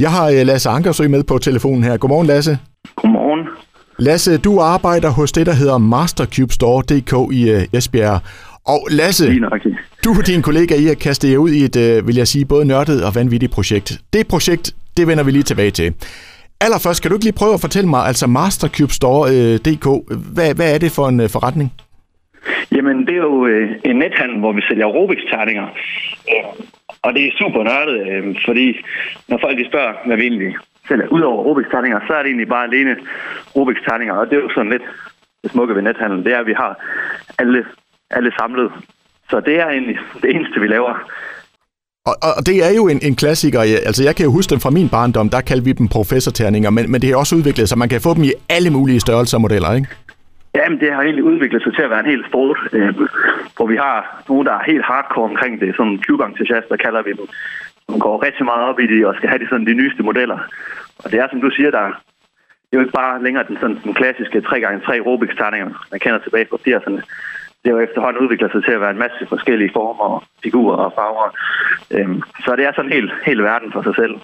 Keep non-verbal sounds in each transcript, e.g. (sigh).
Jeg har øh, Lasse Ankersø med på telefonen her. Godmorgen, Lasse. Godmorgen. Lasse, du arbejder hos det, der hedder Mastercube.dk i øh, Esbjerg. Og Lasse, du og din kollega I har kastet jer ud i et, øh, vil jeg sige, både nørdet og vanvittigt projekt. Det projekt, det vender vi lige tilbage til. Allerførst, kan du ikke lige prøve at fortælle mig, altså Mastercube.dk, hvad, hvad er det for en forretning? Jamen, det er jo øh, en nethandel, hvor vi sælger Rubik's-terninger. Og det er super nørdet, øh, fordi når folk de spørger, hvad vi egentlig selv er, udover Rubik's-terninger, så er det egentlig bare alene Rubik's-terninger. Og det er jo sådan lidt det smukke ved nethandlen, det er, at vi har alle, alle samlet. Så det er egentlig det eneste, vi laver. Og, og det er jo en, en klassiker. Altså, jeg kan jo huske dem fra min barndom, der kaldte vi dem professorterninger, men, men det har også udviklet sig. Man kan få dem i alle mulige størrelser og modeller, ikke? Jamen, det har egentlig udviklet sig til at være en helt sport, øh, hvor vi har nogen, der er helt hardcore omkring det. Sådan cube-entusiaster kalder vi dem. Som går rigtig meget op i det og skal have de, sådan, de nyeste modeller. Og det er, som du siger, der det er jo ikke bare længere den, sådan, den klassiske 3x3 Rubik's terninger, man kender tilbage fra 80'erne. Det jo efterhånden udviklet sig til at være en masse forskellige former, figurer og farver. Øhm, så det er sådan en helt, helt verden for sig selv.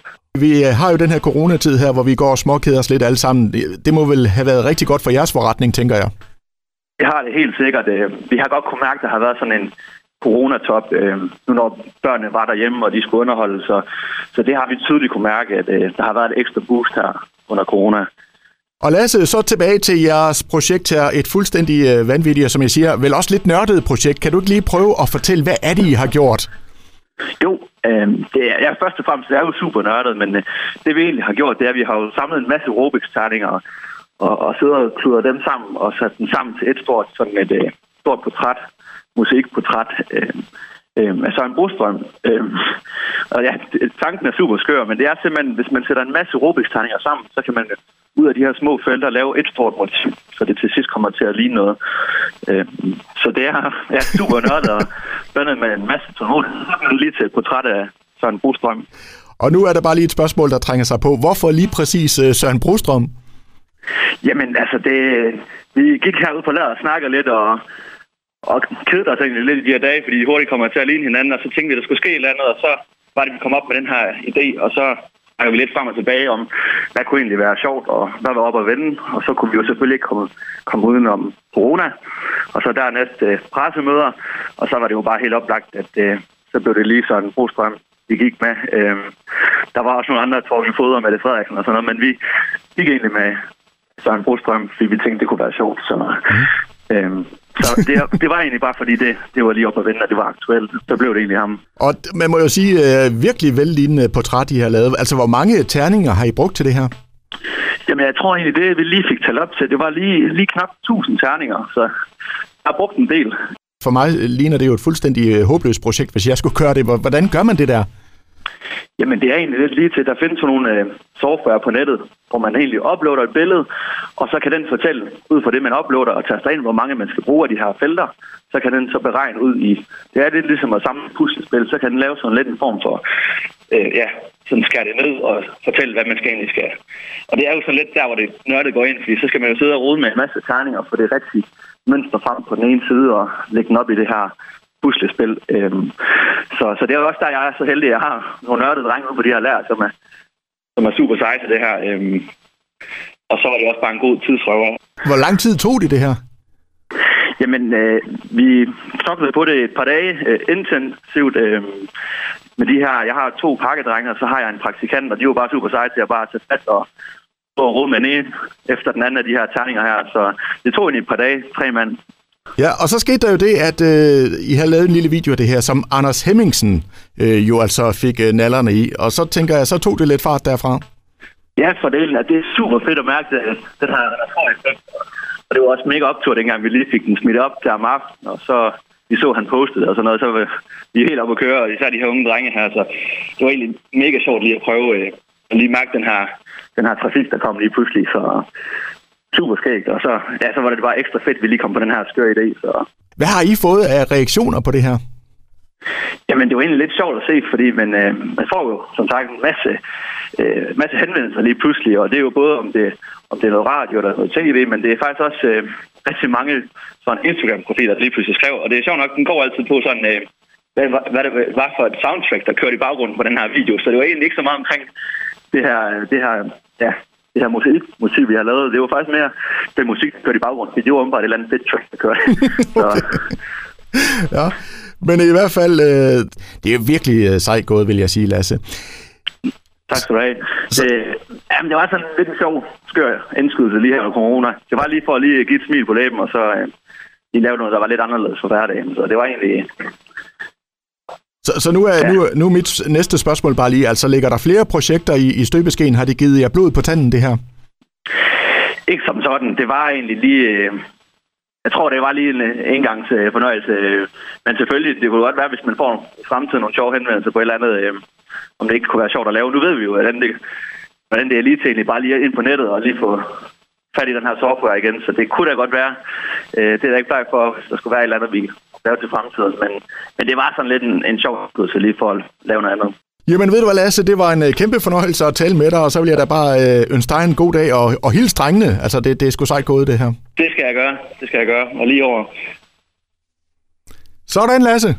Vi øh, har jo den her coronatid her, hvor vi går og småkeder os lidt alle sammen. Det, det må vel have været rigtig godt for jeres forretning, tænker jeg. Det har det helt sikkert. Øh, Vi har godt kunne mærke, at der har været sådan en coronatop, øh, nu når børnene var derhjemme, og de skulle underholde. Så, så det har vi tydeligt kunne mærke, at øh, der har været et ekstra boost her under corona. Og Lasse, så tilbage til jeres projekt her. Et fuldstændig øh, vanvittigt, som jeg siger, vel også lidt nørdet projekt. Kan du ikke lige prøve at fortælle, hvad er det, I har gjort? Jo, øh, det er, ja, først og fremmest det er jo super nørdet, men øh, det vi egentlig har gjort, det er, at vi har jo samlet en masse Rubik's-terninger og, og, og sidder og kluder dem sammen og sat dem sammen til et stort, sådan et øh, stort portræt, musikportræt øh, øh, af Søren Brostrøm. Øh, og ja, tanken er super skør, men det er simpelthen, hvis man sætter en masse Rubik's-terninger sammen, så kan man øh, ud af de her små felter lave et stort motiv, så det til sidst kommer til at ligne noget. Øh, så det er ja, super nørdet og blandet med en masse tålmodighed. Lige til et portræt af Søren Brostrøm. Og nu er der bare lige et spørgsmål, der trænger sig på. Hvorfor lige præcis øh, Søren Brostrøm? Jamen, altså, det, vi gik herud på ladet og snakkede lidt, og, og kedede os egentlig lidt i de her dage, fordi de hurtigt kommer til at ligne hinanden, og så tænkte vi, at der skulle ske et eller andet, og så var det, vi kom op med den her idé, og så snakkede vi lidt frem og tilbage om, hvad kunne egentlig være sjovt, og hvad var op at vende, og så kunne vi jo selvfølgelig ikke komme, komme udenom corona, og så dernæst øh, pressemøder, og så var det jo bare helt oplagt, at øh, så blev det lige sådan Brostrøm, vi gik med. Øh, der var også nogle andre, Torgen Foder med det Frederiksen og sådan noget, men vi gik egentlig med Søren Brostrøm, fordi vi tænkte, det kunne være sjovt. Så, øhm, så det, det var egentlig bare, fordi det, det var lige op at vende, og det var aktuelt. Så blev det egentlig ham. Og man må jo sige, øh, virkelig vellignende portræt, I har lavet. Altså, hvor mange terninger har I brugt til det her? Jamen, jeg tror egentlig, det vi lige fik talt op til, det var lige, lige knap 1000 terninger, så jeg har brugt en del. For mig ligner det jo et fuldstændig øh, håbløst projekt, hvis jeg skulle gøre det. Hvor- Hvordan gør man det der? Jamen, det er egentlig lidt lige til. Der findes sådan nogle øh, software på nettet, hvor man egentlig uploader et billede, og så kan den fortælle ud fra det, man uploader, og taster ind, hvor mange man skal bruge af de her felter. Så kan den så beregne ud i... Det er lidt ligesom at samle et puslespil. Så kan den lave sådan lidt en form for... Øh, ja, sådan skære det ned og fortælle, hvad man skal egentlig skal. Og det er jo så lidt der, hvor det nørdet går ind, fordi så skal man jo sidde og rode med en masse tegninger for det rigtige mønster frem på den ene side og lægge den op i det her puslespil. Øhm, så, så det er jo også der, jeg er så heldig, at jeg har nogle nørdede drenge ude på de her lærer, som er, som er super seje til det her. Øhm, og så var det også bare en god tidsrøver. Hvor lang tid tog det det her? Jamen, øh, vi knoklede på det et par dage øh, intensivt. Øh, med de her, jeg har to pakkedrenge, og så har jeg en praktikant, og de var bare super seje til at bare tage fat og stå og rode med ene efter den anden af de her terninger her. Så det tog egentlig et par dage, tre mand. Ja, og så skete der jo det, at øh, I har lavet en lille video af det her, som Anders Hemmingsen øh, jo altså fik øh, nallerne i. Og så tænker jeg, så tog det lidt fart derfra. Ja, fordelen er, det er super fedt at mærke, at den her effekt. Og det var også mega optur, dengang vi lige fik den smidt op der om aftenen, og så vi så, han postede og sådan noget, så var vi helt op at køre, og især de her unge drenge her, så det var egentlig mega sjovt lige at prøve øh, at lige mærke den her, den her trafik, der kom lige pludselig, så super skægt, og så, ja, så var det bare ekstra fedt, at vi lige kom på den her skøre idé, så Hvad har I fået af reaktioner på det her? Jamen, det var egentlig lidt sjovt at se, fordi man, øh, man får jo, som sagt, en masse, øh, masse henvendelser lige pludselig, og det er jo både, om det, om det er noget radio eller noget tv, men det er faktisk også øh, rigtig mange sådan Instagram-profiler, der lige pludselig skrev, og det er sjovt nok, den går altid på sådan, øh, hvad, hvad, det var for et soundtrack, der kørte i baggrunden på den her video, så det var egentlig ikke så meget omkring det her, det her, ja, det her musik, musik, vi har lavet, det var faktisk mere den musik, der kørte i baggrunden. Det var åbenbart et eller andet fedt track, der kørte. (laughs) Så, Ja, men i hvert fald, øh, det er virkelig øh, sejt gået, vil jeg sige, Lasse. tak skal du have. Det, jamen, det var sådan lidt en sjov, skør indskydelse lige her under corona. Det var lige for at lige give et smil på læben, og så øh, lige lave noget, der var lidt anderledes for hverdagen. Så det var egentlig... Så, så nu, er, ja. nu, nu er mit næste spørgsmål bare lige, altså ligger der flere projekter i, i støbeskeen? Har det givet jer blod på tanden, det her? Ikke som sådan. Det var egentlig lige... Øh, jeg tror, det var lige en øh, engangs øh, fornøjelse. Øh, men selvfølgelig, det kunne godt være, hvis man får i fremtiden nogle sjove henvendelser på et eller andet, øh, om det ikke kunne være sjovt at lave. Nu ved vi jo, hvordan det, hvordan det er lige til egentlig bare lige ind på nettet og lige få fat i den her software igen. Så det kunne da godt være. Øh, Det er da ikke bare for, hvis der skulle være et eller andet, vi lave til fremtiden. Men, men det var sådan lidt en, en sjov udgivelse lige for at lave noget andet. Jamen ved du hvad, Lasse, det var en kæmpe fornøjelse at tale med dig, og så vil jeg da bare øh, ønske dig en god dag, og, og hils drengene. Altså, det, det er sgu sejt gået, det her. Det skal jeg gøre. Det skal jeg gøre. Og lige over. Sådan, Lasse.